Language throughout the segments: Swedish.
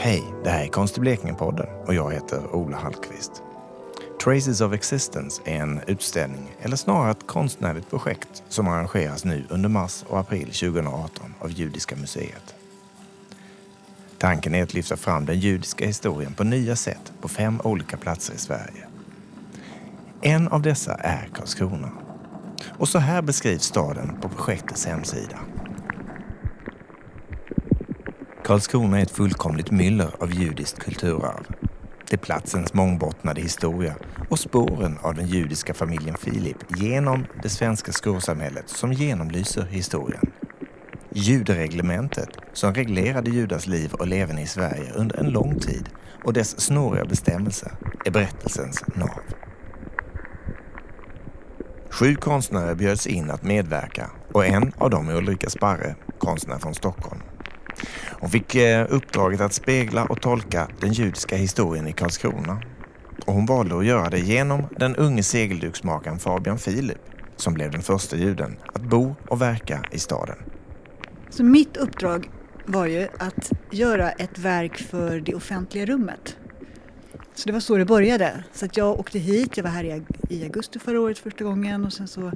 Hej, det här är Konst i Blekinge-podden och jag heter Ola Hallqvist. Traces of Existence är en utställning, eller snarare ett konstnärligt projekt som arrangeras nu under mars och april 2018 av Judiska museet. Tanken är att lyfta fram den judiska historien på nya sätt på fem olika platser i Sverige. En av dessa är Karlskrona. Och så här beskrivs staden på projektets hemsida. Karlskrona är ett fullkomligt myller av judiskt kulturarv. Det är platsens mångbottnade historia och spåren av den judiska familjen Filip genom det svenska skårsamhället som genomlyser historien. Judereglementet som reglerade judars liv och leverne i Sverige under en lång tid och dess snåriga bestämmelser är berättelsens nav. Sju konstnärer bjöds in att medverka och en av dem är Ulrika Sparre, konstnär från Stockholm. Hon fick eh, uppdraget att spegla och tolka den judiska historien i Karlskrona. Och hon valde att göra det genom den unge segelduksmakaren Fabian Filip som blev den första juden att bo och verka i staden. Så mitt uppdrag var ju att göra ett verk för det offentliga rummet. Så det var så det började. Så att jag åkte hit, jag var här i augusti förra året första gången och sen så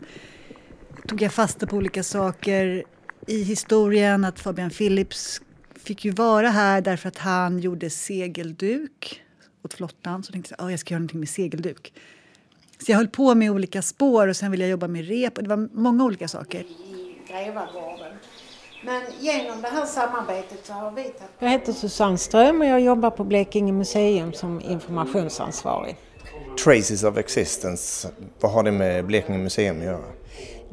tog jag fasta på olika saker i historien att Fabian Philips fick ju vara här därför att han gjorde segelduk åt flottan. Så tänkte jag, oh, jag ska göra någonting med segelduk. Så jag höll på med olika spår och sen ville jag jobba med rep och det var många olika saker. Men genom det här samarbetet så har vi tagit... Jag heter Susanne Ström och jag jobbar på Blekinge museum som informationsansvarig. Traces of Existence, vad har det med Blekinge museum att göra?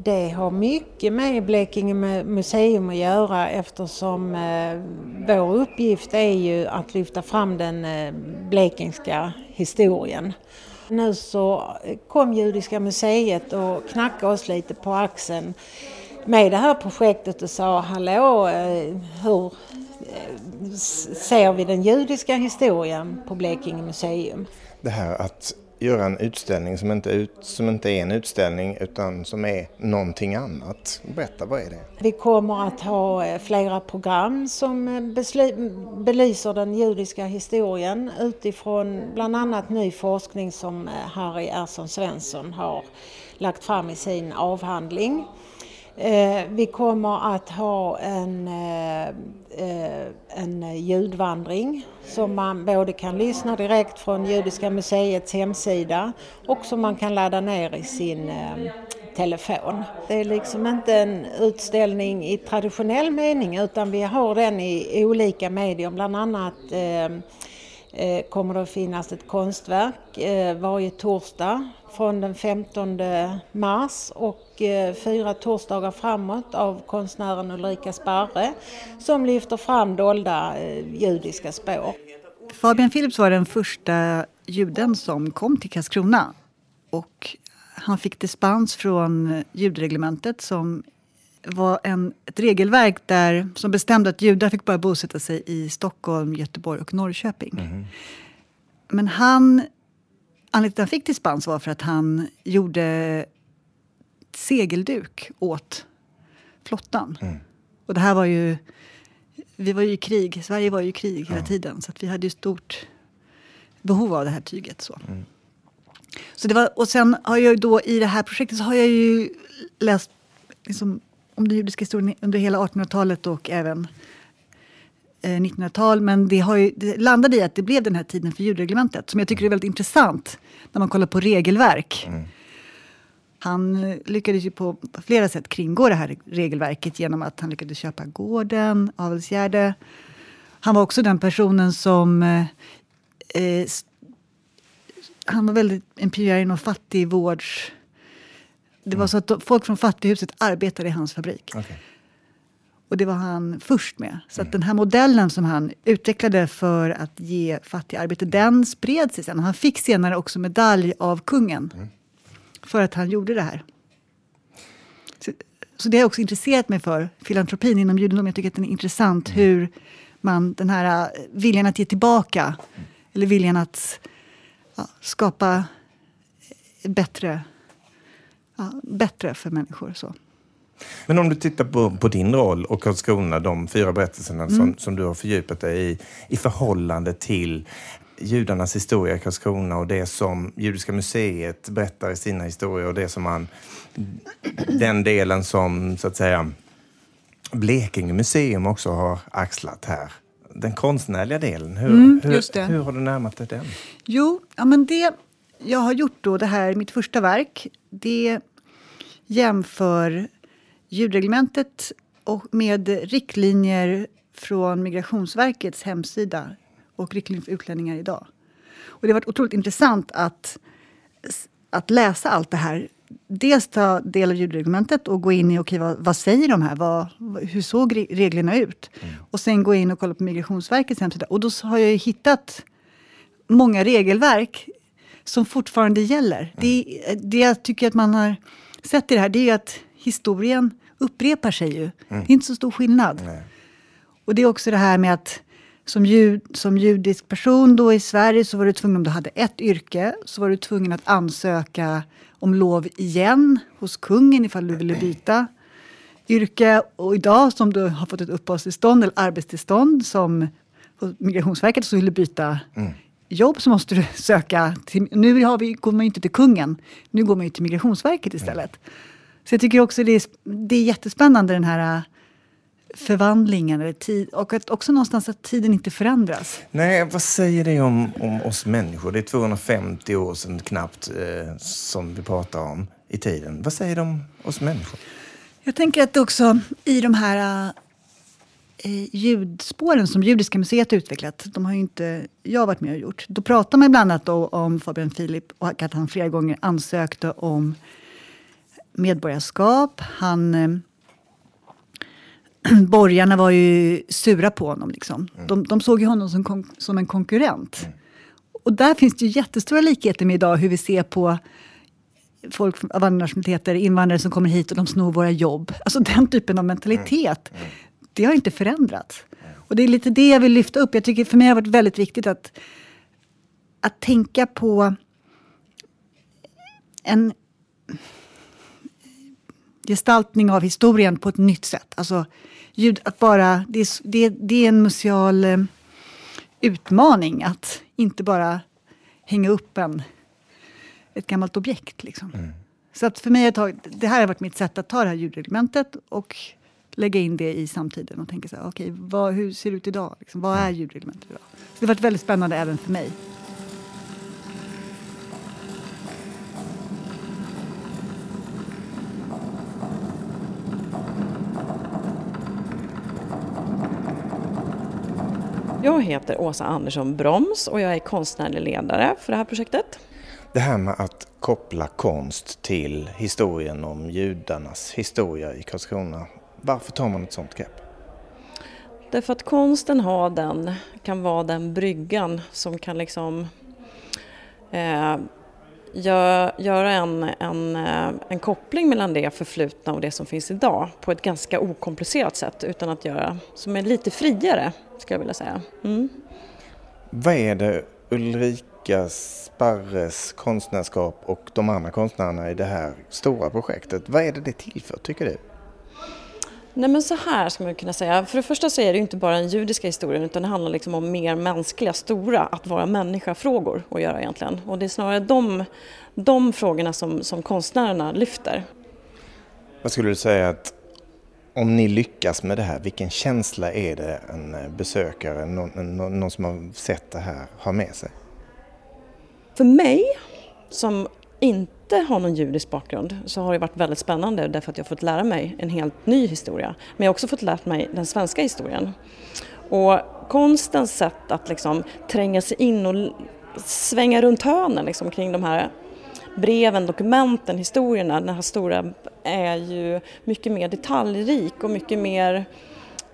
Det har mycket med Blekinge museum att göra eftersom eh, vår uppgift är ju att lyfta fram den eh, blekingska historien. Nu så kom Judiska museet och knackade oss lite på axeln med det här projektet och sa hallå, eh, hur eh, ser vi den judiska historien på Blekinge museum? Det här att göra en utställning som inte, ut, som inte är en utställning utan som är någonting annat. Berätta, vad är det? Vi kommer att ha eh, flera program som eh, belyser den judiska historien utifrån bland annat ny forskning som eh, Harry Ersson Svensson har lagt fram i sin avhandling. Eh, vi kommer att ha en, eh, eh, en ljudvandring som man både kan lyssna direkt från Judiska museets hemsida och som man kan ladda ner i sin eh, telefon. Det är liksom inte en utställning i traditionell mening utan vi har den i olika medier, bland annat eh, Eh, kommer det att finnas ett konstverk eh, varje torsdag från den 15 mars och eh, fyra torsdagar framåt av konstnären Ulrika Sparre som lyfter fram dolda judiska spår. Fabian Philips var den första juden som kom till Karlskrona. Och han fick dispens från ljudreglementet som var en, ett regelverk där, som bestämde att judar fick bara bosätta sig i Stockholm, Göteborg och Norrköping. Mm. Men han Anledningen till att han fick dispens var för att han gjorde segelduk åt flottan. Mm. Och det här var ju... Vi var ju i krig. Sverige var ju i krig hela tiden. Så att vi hade ju stort behov av det här tyget. Så. Mm. Så det var, och sen har jag då i det här projektet så har jag ju läst liksom, om den judiska historien under hela 1800-talet och även 1900-tal. Eh, men det, har ju, det landade i att det blev den här tiden för ljudreglementet som jag tycker är väldigt intressant när man kollar på regelverk. Mm. Han lyckades ju på, på, flera sätt kringgå det här regelverket genom att han lyckades köpa gården, Avelsgärde. Han var också den personen som... Eh, eh han var väldigt en pionjär inom fattigvårds... Det var så att folk från fattighuset arbetade i hans fabrik. Okay. Och det var han först med. Så mm. den här modellen som han utvecklade för att ge fattiga arbete, den spred sig sen. Han fick senare också medalj av kungen mm. för att han gjorde det här. Så, så det har jag också intresserat mig för, filantropin inom judendom. Jag tycker att den är intressant mm. hur man, den här äh, viljan att ge tillbaka, mm. eller viljan att ja, skapa bättre, ja, bättre för människor. Så. Men om du tittar på, på din roll och Karlskrona, de fyra berättelserna Mm. som, som du har fördjupat dig i, i förhållande till judarnas historia i Karlskrona och det som Judiska museet berättar i sina historier och det som man, den delen som så att säga Blekinge museum också har axlat här. Den konstnärliga delen, hur, Mm, hur, hur har du närmat dig den? Jo, ja, men det jag har gjort då, det här, mitt första verk, det jämför ljudreglementet och med riktlinjer från Migrationsverkets hemsida och riktlinjer för utlänningar idag. Och det har varit otroligt intressant att, att läsa allt det här. Dels ta del av ljudreglementet och gå in i, okej, vad, vad säger de här? Vad, hur såg re- reglerna ut? Och sen gå in och kolla på Migrationsverkets hemsida. Och då har jag ju hittat många regelverk som fortfarande gäller. Det, det jag tycker att man har sett i det här, det är ju att historien upprepar sig ju. Det är inte så stor skillnad. Och det är också det här med att som, jud, som judisk person då i Sverige så var du tvungen, om du hade ett yrke, så var du tvungen att ansöka om lov igen hos kungen ifall du ville byta yrke. Och idag som du har fått ett uppehållstillstånd eller arbetstillstånd som Migrationsverket så vill du byta jobb så måste du söka. Till, nu har vi, går man ju inte till kungen, nu går man ju till Migrationsverket istället. Så jag tycker också det är, det är jättespännande den här äh, förvandlingen eller tid, och att också någonstans att tiden inte förändras. Nej, vad säger det om, om oss människor? Det är 250 år sedan knappt eh, som vi pratar om i tiden. Vad säger det om oss människor? Jag tänker att också i de här eh, ljudspåren som Judiska museet utvecklat, de har ju inte jag varit med och gjort. Då pratar man bland annat om Fabian Filip och att han flera gånger ansökte om medborgarskap. Han, eh, borgarna var ju sura på honom. Liksom. De, de såg ju honom som, som en konkurrent. Och där finns det ju jättestora likheter med idag hur vi ser på folk av andra nationaliteter, invandrare som kommer hit och de snor våra jobb. Alltså den typen av mentalitet. Det har inte förändrats. Och det är lite det jag vill lyfta upp. Jag tycker för mig har det varit väldigt viktigt att, att tänka på en gestaltning av historien på ett nytt sätt. Alltså, ljud, att bara, det, är, det, det är en museal eh, utmaning att inte bara hänga upp en, ett gammalt objekt. Liksom. Så att för mig har det här har varit mitt sätt att ta det här ljudreglementet och lägga in det i samtiden och tänka så här, okej, vad, hur ser det ut idag? Liksom, vad är ljudreglementet idag? Så det har varit väldigt spännande även för mig. Jag heter Åsa Andersson Broms och jag är konstnärlig ledare för det här projektet. Det här med att koppla konst till historien om judarnas historia i Karlskrona. Varför tar man ett sånt grepp? Därför att konsten har den, kan vara den bryggan som kan liksom eh, gö- göra en, en, eh, en koppling mellan det förflutna och det som finns idag på ett ganska okomplicerat sätt utan att göra, som är lite friare skulle jag vilja säga. Mm. Vad är det Ulrika Sparres konstnärskap och de andra konstnärerna i det här stora projektet, vad är det det tillför tycker du? Nej men så här ska man kunna säga. För det första så är det ju inte bara den judiska historien utan det handlar liksom om mer mänskliga, stora, att vara människa-frågor att göra egentligen. Och det är snarare de, de frågorna som, som konstnärerna lyfter. Vad skulle du säga att om ni lyckas med det här, vilken känsla är det en besökare, någon, någon som har sett det här, har med sig? För mig som inte har någon judisk bakgrund så har det varit väldigt spännande därför att jag har fått lära mig en helt ny historia. Men jag har också fått lära mig den svenska historien. Och konstens sätt att liksom tränga sig in och svänga runt hörnen liksom kring de här breven, dokumenten, historierna, den här stora är ju mycket mer detaljrik och mycket mer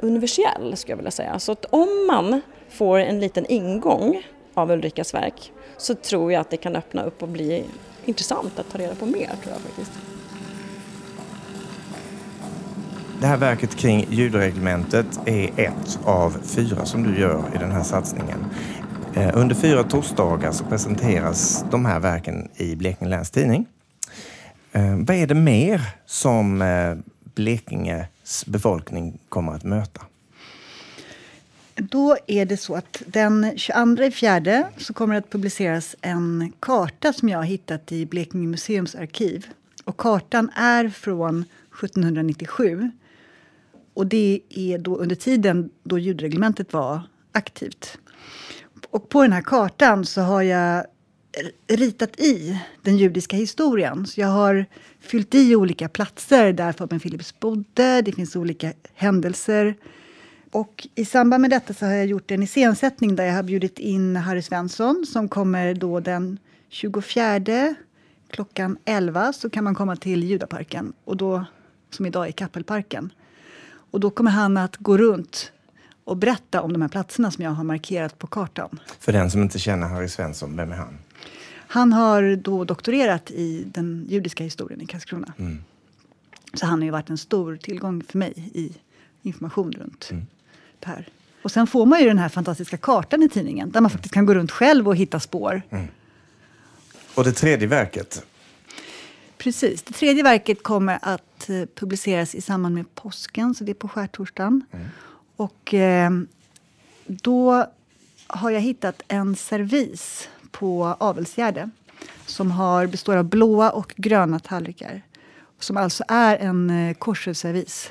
universell skulle jag vilja säga. Så att om man får en liten ingång av Ulrikas verk så tror jag att det kan öppna upp och bli intressant att ta reda på mer tror jag faktiskt. Det här verket kring ljudreglementet är ett av fyra som du gör i den här satsningen. Eh, under fyra torsdagar så presenteras de här verken i Blekinge Läns Tidning. Eh, vad är det mer som eh, Blekinges befolkning kommer att möta? Då är det så att den 22 fjärde så kommer det att publiceras en karta som jag har hittat i Blekinge museums arkiv. Och kartan är från 1797. Och det är då under tiden då ljudreglementet var aktivt. Och på den här kartan så har jag ritat i den judiska historien. Så jag har fyllt i olika platser där Fabian Philips bodde. Det finns olika händelser. Och I samband med detta så har jag gjort en iscensättning där jag har bjudit in Harry Svensson som kommer då den 24 klockan 11 så kan man komma till Judaparken, och då, som idag är Kappelparken. Och då kommer han att gå runt och berätta om de här platserna som jag har markerat på kartan. För den som inte känner Harry Svensson, vem är han? Han har då doktorerat i den judiska historien i Karlskrona. Mm. Så han har ju varit en stor tillgång för mig i information runt Mm. Här. Och sen får man ju den här fantastiska kartan i tidningen där man faktiskt kan gå runt själv och hitta spår. Och det tredje verket, Precis. Det tredje verket kommer att eh, publiceras i samband med påsken, så det är på skärtorsdagen. Och eh, då har jag hittat en servis på Avelsgärde som har, består av blåa och gröna tallrikar. Som alltså är en eh, korselservis.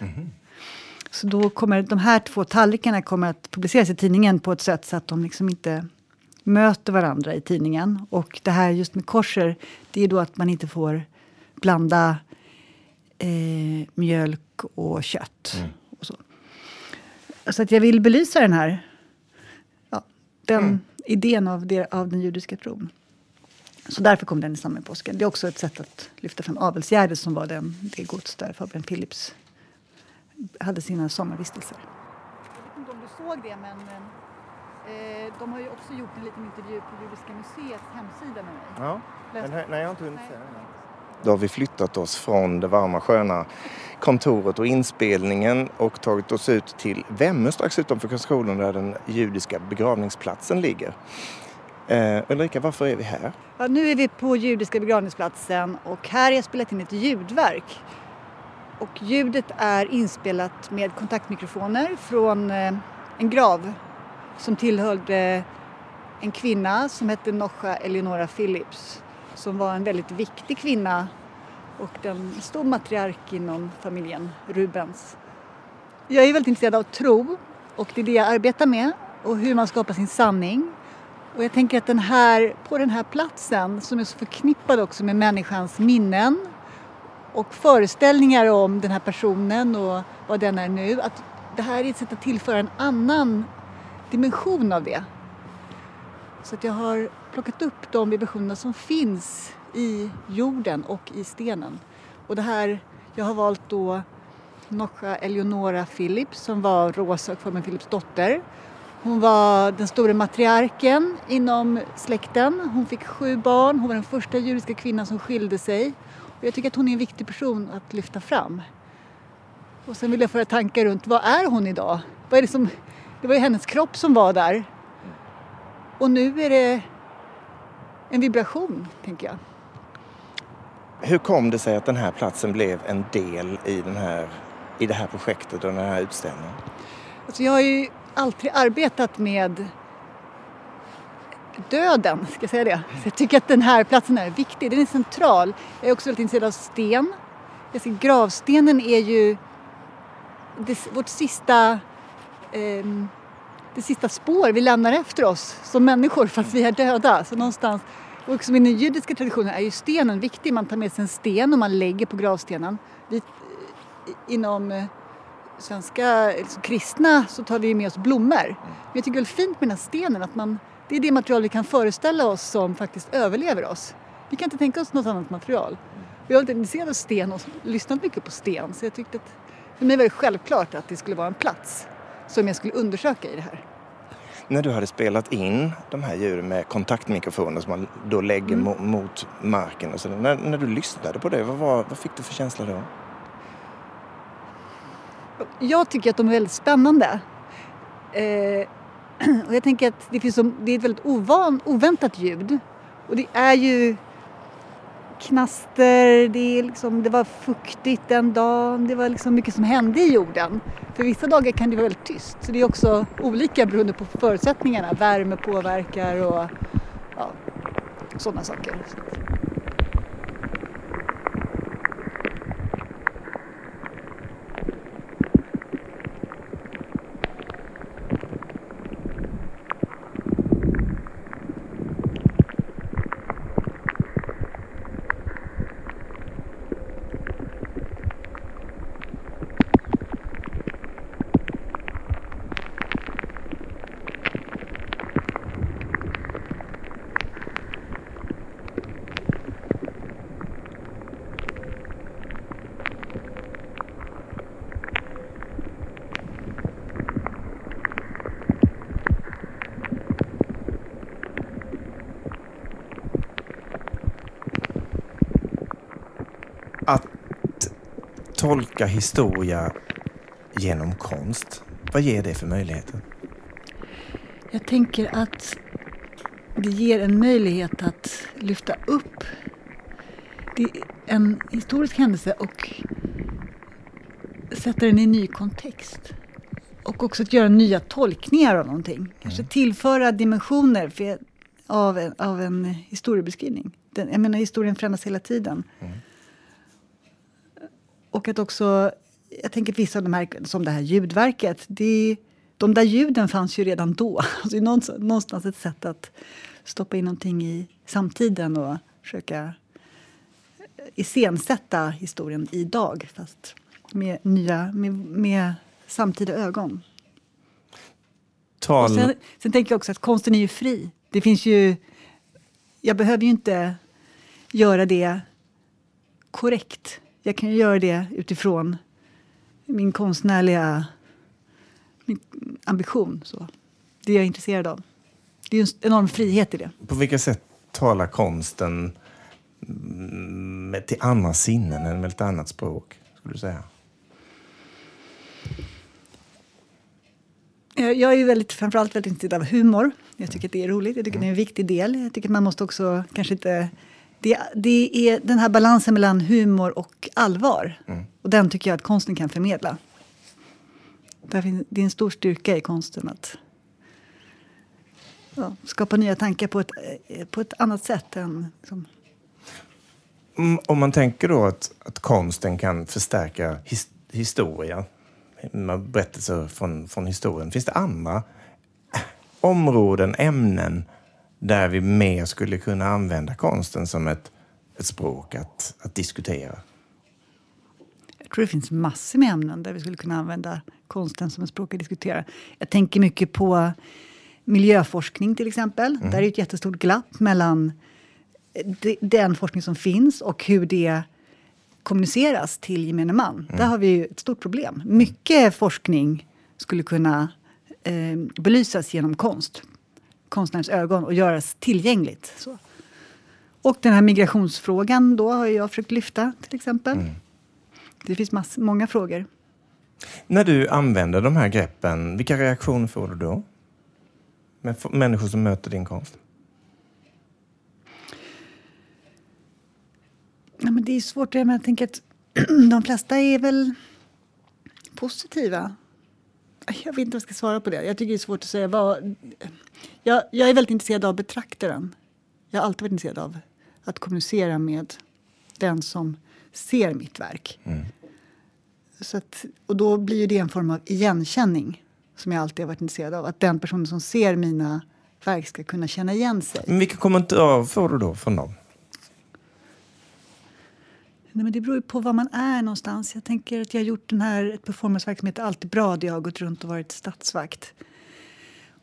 Så då kommer de här två tallrikarna kommer att publiceras i tidningen på ett sätt så att de liksom inte möter varandra i tidningen. Och det här just med korser, det är då att man inte får blanda eh, mjölk och kött. Och så. så att jag vill belysa den här ja, den idén av, det, av den judiska tron. Så därför kom den i samband med påsken. Det är också ett sätt att lyfta fram Avelsgärde som var den, det gods där Fabian Philips hade sina sommarvistelser. Jag vet inte om du såg det, men eh, de har ju också gjort en liten intervju på Judiska museets hemsida med mig. Ja, men, nej, jag har inte hunnit se den. Då har vi flyttat oss från det varma sköna kontoret och inspelningen och tagit oss ut till Vemmö strax utanför Karlskrona där den judiska begravningsplatsen ligger. Eh, Ulrika, varför är vi här? Ja, nu är vi på Judiska begravningsplatsen och här har jag spelat in ett ljudverk. Och ljudet är inspelat med kontaktmikrofoner från eh, en grav som tillhörde eh, en kvinna som hette Nocha Eleonora Phillips som var en väldigt viktig kvinna och en stor matriark inom familjen Rubens. Jag är väldigt intresserad av tro och det är det jag arbetar med och hur man skapar sin sanning. Och jag tänker att den här, på den här platsen som är så förknippad också med människans minnen och föreställningar om den här personen och vad den är nu, att det här är ett sätt att tillföra en annan dimension av det. Så att jag har plockat upp de vibrationer som finns i jorden och i stenen. Och det här, jag har valt då Nocha Eleonora Phillips som var Rosa och Philips dotter. Hon var den stora matriarken inom släkten. Hon fick sju barn. Hon var den första judiska kvinnan som skilde sig. Och jag tycker att hon är en viktig person att lyfta fram. Och sen vill jag föra tankar runt vad är hon idag? Vad är det, som, det var ju hennes kropp som var där. Och nu är det en vibration, tänker jag. Hur kom det sig att den här platsen blev en del i, den här, i det här projektet och den här utställningen? Alltså jag har ju alltid arbetat med döden, ska jag säga det. Så jag tycker att den här platsen är viktig, den är central. Jag är också väldigt intresserad av sten. Ser, gravstenen är ju det, vårt sista, ehm, det sista spår vi lämnar efter oss som människor fast vi är döda. Så någonstans, och också i den judiska traditionen är ju stenen viktig. Man tar med sig en sten och man lägger på gravstenen. Vi, inom eh, svenska liksom, kristna så tar vi med oss blommor. Men jag tycker det är fint med den här stenen att man, det är det material vi kan föreställa oss som faktiskt överlever oss. Vi kan inte tänka oss något annat material. Jag är väldigt intresserad av sten och lyssnat mycket på sten så jag tyckte att för mig var det självklart att det skulle vara en plats som jag skulle undersöka i det här. När du hade spelat in de här ljuden med kontaktmikrofoner som man då lägger mo- mot marken och så, när, när du lyssnade på det, vad, var, vad fick du för känsla då? Jag tycker att de är väldigt spännande. Eh, och jag tänker att det, finns som, det är ett väldigt ovan, oväntat ljud. Och det är ju knaster, det, är liksom, det var fuktigt den dagen, det var liksom mycket som hände i jorden. För vissa dagar kan det vara väldigt tyst, så det är också olika beroende på förutsättningarna. Värme påverkar och ja, sådana saker. Tolka historia genom konst, vad ger det för möjligheter? Jag tänker att det ger en möjlighet att lyfta upp en historisk händelse och sätta den i en ny kontext. Och också att göra nya tolkningar av någonting. Kanske mm. tillföra dimensioner av, en, av en historiebeskrivning. Den, jag menar, historien förändras hela tiden. Och att också, jag tänker att vissa av de här, som det här ljudverket, det, de där ljuden fanns ju redan då. Alltså någonstans ett sätt att stoppa in någonting i samtiden och försöka iscensätta historien idag fast med nya, med, med samtida ögon. Tal... Sen, sen, tänker jag också att konsten är ju fri. Det finns ju... Jag behöver ju inte göra det korrekt jag kan göra det utifrån min konstnärliga min ambition. Så. Det är jag intresserad av. Det är en enorm frihet i det. På vilka sätt talar konsten med, till andra sinnen än med ett annat språk? skulle du säga? Jag är ju väldigt, framförallt väldigt intresserad av humor. Jag tycker att det är roligt. Jag tycker mm. det är en viktig del. Jag tycker att man måste också kanske inte det, det är den här balansen mellan humor och allvar. Mm. Och den tycker jag att konsten kan förmedla. Det är en stor styrka i konsten att ja, skapa nya tankar på ett, på ett annat sätt än... Liksom. Mm, om man tänker då att, att konsten kan förstärka his, historia, berättelser från, från historien. Finns det andra områden, ämnen där vi mer skulle kunna använda konsten som ett, ett språk att, att diskutera? Jag tror det finns massor med ämnen där vi skulle kunna använda konsten som ett språk att diskutera. Jag tänker mycket på miljöforskning till exempel. Mm. Där är ett jättestort glapp mellan den forskning som finns och hur det kommuniceras till gemene man. Mm. Där har vi ett stort problem. Mycket forskning skulle kunna eh, belysas genom konst konstnärens ögon och göras tillgängligt. Så. Och den här migrationsfrågan då har jag försökt lyfta till exempel. Mm. Det finns mass, många frågor. När du använder de här greppen, vilka reaktioner får du då? Med människor som möter din konst? Ja, men det är svårt, men jag tänker att de flesta är väl positiva. Jag vet inte vad jag ska svara på det. Jag tycker det är svårt att säga vad... Jag, jag är väldigt intresserad av betraktaren. Jag har alltid varit intresserad av att kommunicera med den som ser mitt verk. Mm. Så att, och då blir det en form av igenkänning som jag alltid har varit intresserad av. Att den personen som ser mina verk ska kunna känna igen sig. Men vilka kommentarer får du då från dem? Nej, men det beror på var man är någonstans. Jag tänker att jag har gjort den här ett performanceverk som heter Alltid bra där jag har gått runt och varit stadsvakt.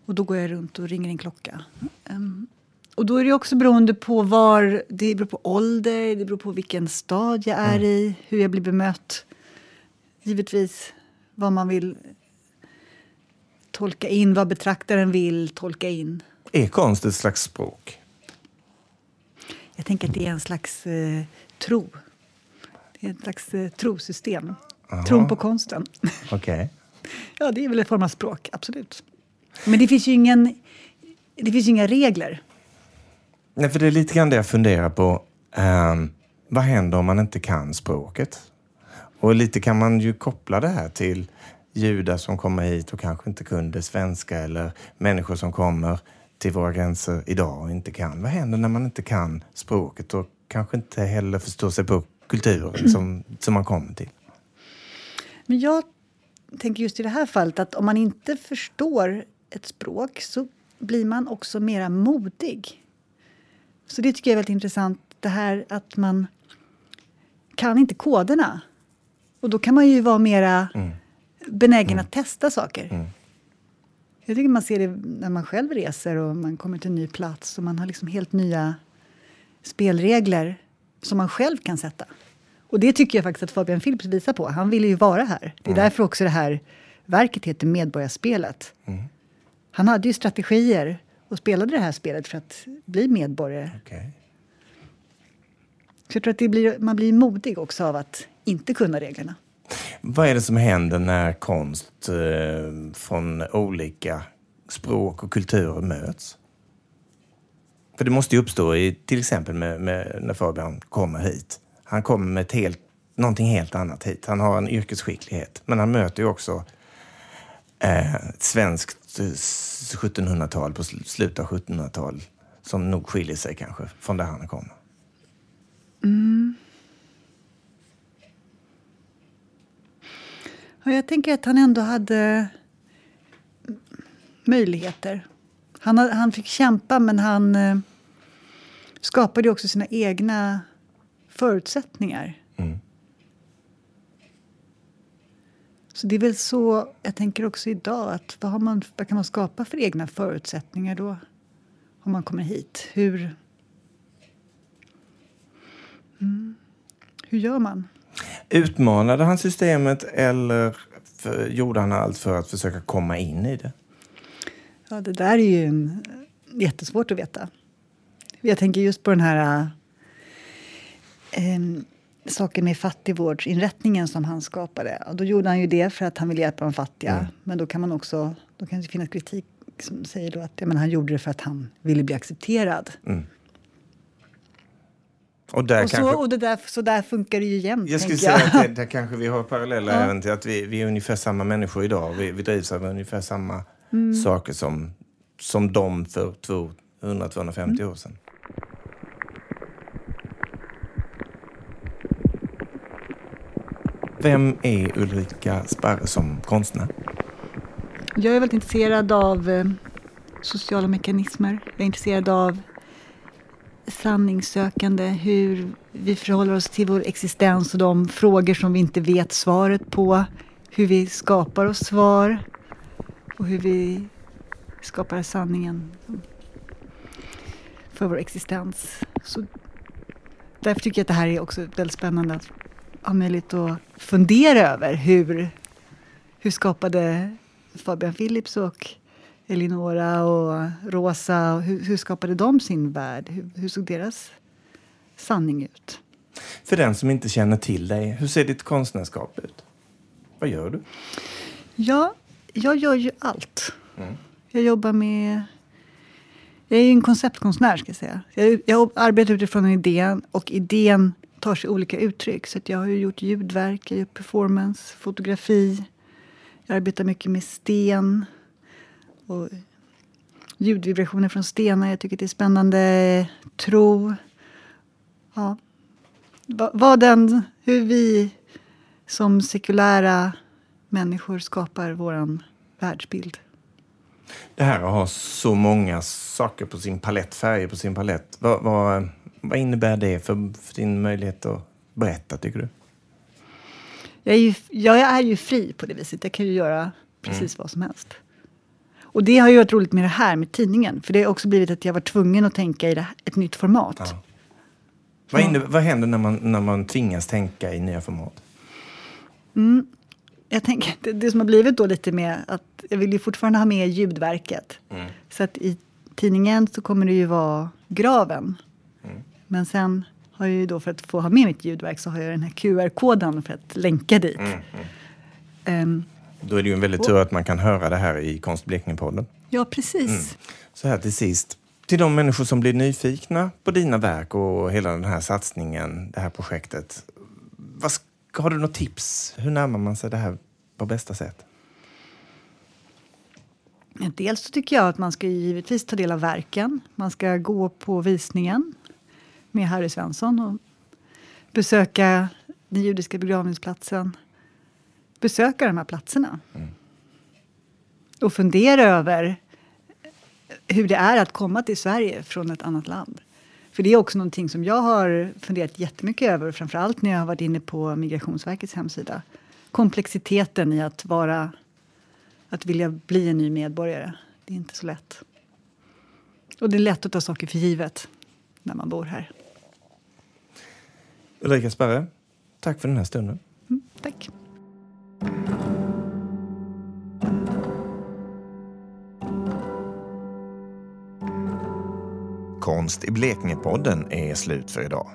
Och då går jag runt och ringer en klocka. Um, och då är det också beroende på var, det beror på ålder, det beror på vilken stad jag är mm. i, hur jag blir bemött. Givetvis vad man vill tolka in, vad betraktaren vill tolka in. Är konst ett slags språk? Jag tänker att det är en slags eh, tro. Ett slags eh, trosystem. Aha. Tron på konsten. Okay. ja, det är väl en form av språk, absolut. Men det finns ju ingen, det finns inga regler. Nej, för det är lite grann det jag funderar på. Um, vad händer om man inte kan språket? Och lite kan man ju koppla det här till judar som kommer hit och kanske inte kunde svenska eller människor som kommer till våra gränser idag och inte kan. Vad händer när man inte kan språket och kanske inte heller förstår sig på kulturen som, som man kommer till? Men jag tänker just i det här fallet att om man inte förstår ett språk så blir man också mera modig. Så det tycker jag är väldigt intressant, det här att man kan inte koderna. Och då kan man ju vara mera Mm. benägen att testa saker. Mm. Jag tycker man ser det när man själv reser och man kommer till en ny plats och man har liksom helt nya spelregler som man själv kan sätta. Och det tycker jag faktiskt att Fabian Philips visar på. Han ville ju vara här. Det är därför också det här verket heter Medborgarspelet. Mm. Han hade ju strategier och spelade det här spelet för att bli medborgare. Okej. Så jag tror att det blir, man blir modig också av att inte kunna reglerna. Vad är det som händer när konst eh, från olika språk och kulturer möts? För det måste ju uppstå i, till exempel med, med, när Fabian kommer hit. Han kommer med ett helt, någonting helt annat hit. Han har en yrkesskicklighet. Men han möter ju också eh, ett svenskt eh, 1700-tal på slutet av 1700-tal som nog skiljer sig kanske från där han kommer. Mm. Och jag tänker att han ändå hade möjligheter. Han, ha- han fick kämpa, men han eh, skapade också sina egna förutsättningar. Mm. Så det är väl så jag tänker också idag. att vad, man, vad kan man skapa för egna förutsättningar då? Om man kommer hit. Hur, mm. Hur gör man? Utmanade han systemet eller för, gjorde han allt för att försöka komma in i det? Ja, det där är ju en, jättesvårt att veta. Jag tänker just på den här eh, saken med fattigvårdsinrättningen som han skapade. Och då gjorde han ju det för att han ville hjälpa de fattiga. Mm. Men då kan man också, då kan det finnas kritik som säger då att ja, men han gjorde det för att han ville bli accepterad. Mm. Och där Och, kanske... så, och det där, så där funkar det ju jämt, Jag skulle säga jag. att det, där kanske vi har paralleller Ja. även till att vi, vi är ungefär samma människor idag. Vi, vi drivs av ungefär samma Mm. saker som, som de för 200-250 Mm. år sedan. Vem är Ulrika Sparre som konstnär? Jag är väldigt intresserad av eh, sociala mekanismer. Jag är intresserad av sanningssökande, hur vi förhåller oss till vår existens och de frågor som vi inte vet svaret på. Hur vi skapar oss svar och hur vi skapar sanningen för vår existens. Så därför tycker jag att det här är också väldigt spännande att ha möjlighet att fundera över hur, hur skapade Fabian Philips och Elinora och Rosa, och hur, hur skapade de sin värld? Hur, hur såg deras sanning ut? För den som inte känner till dig, hur ser ditt konstnärskap ut? Vad gör du? Ja, jag gör ju allt. Mm. Jag jobbar med... Jag är ju en konceptkonstnär, ska jag säga. Jag, jag arbetar utifrån en idé och idén tar sig olika uttryck. Så jag har ju gjort ljudverk, jag gör performance, fotografi. Jag arbetar mycket med sten och ljudvibrationer från stenar. Jag tycker det är spännande. Tro. Ja. Va- Vad den, hur vi som sekulära människor skapar vår världsbild. Det här att ha så många saker på sin palett, färger på sin palett. Vad, vad, vad innebär det för, för din möjlighet att berätta, tycker du? Jag är, ju, jag är ju fri på det viset. Jag kan ju göra precis vad som helst. Och det har ju varit roligt med det här med tidningen. För det har också blivit att jag var tvungen att tänka i här- ett nytt format. Ja. Vad, innebär, vad händer när man, när man tvingas tänka i nya format? Jag tänker, det, det som har blivit då lite med att jag vill ju fortfarande ha med ljudverket. Så att i tidningen så kommer det ju vara graven. Men sen har jag ju då för att få ha med mitt ljudverk så har jag den här QR-koden för att länka dit. Ehm, Då är det ju en väldigt tur att man kan höra det här i Konst Blekinge-podden. ja, precis. Så här till sist. Till de människor som blir nyfikna på dina verk och hela den här satsningen, det här projektet. Vad, har du något tips? Hur närmar man sig det här på bästa sätt? Dels tycker jag att man ska givetvis ta del av verken. Man ska gå på visningen med Harry Svensson och besöka den judiska begravningsplatsen. Besöka de här platserna. Mm. Och fundera över hur det är att komma till Sverige från ett annat land. För det är också någonting som jag har funderat jättemycket över, framförallt när jag har varit inne på Migrationsverkets hemsida. Komplexiteten i att vara, att vilja bli en ny medborgare. Det är inte så lätt. Och det är lätt att ta saker för givet när man bor här. Ulrika Sparre, tack för den här stunden. Mm, tack. Konst i Blekinge-podden är slut för idag.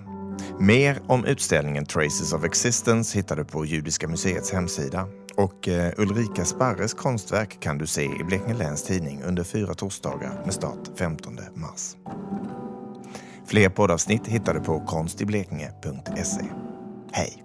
Mer om utställningen Traces of Existence hittar du på Judiska museets hemsida. Och eh, Ulrika Sparres konstverk kan du se i Blekinge Läns Tidning under fyra torsdagar med start 15 mars. Fler poddavsnitt hittar du på konstiblekinge.se. Hej!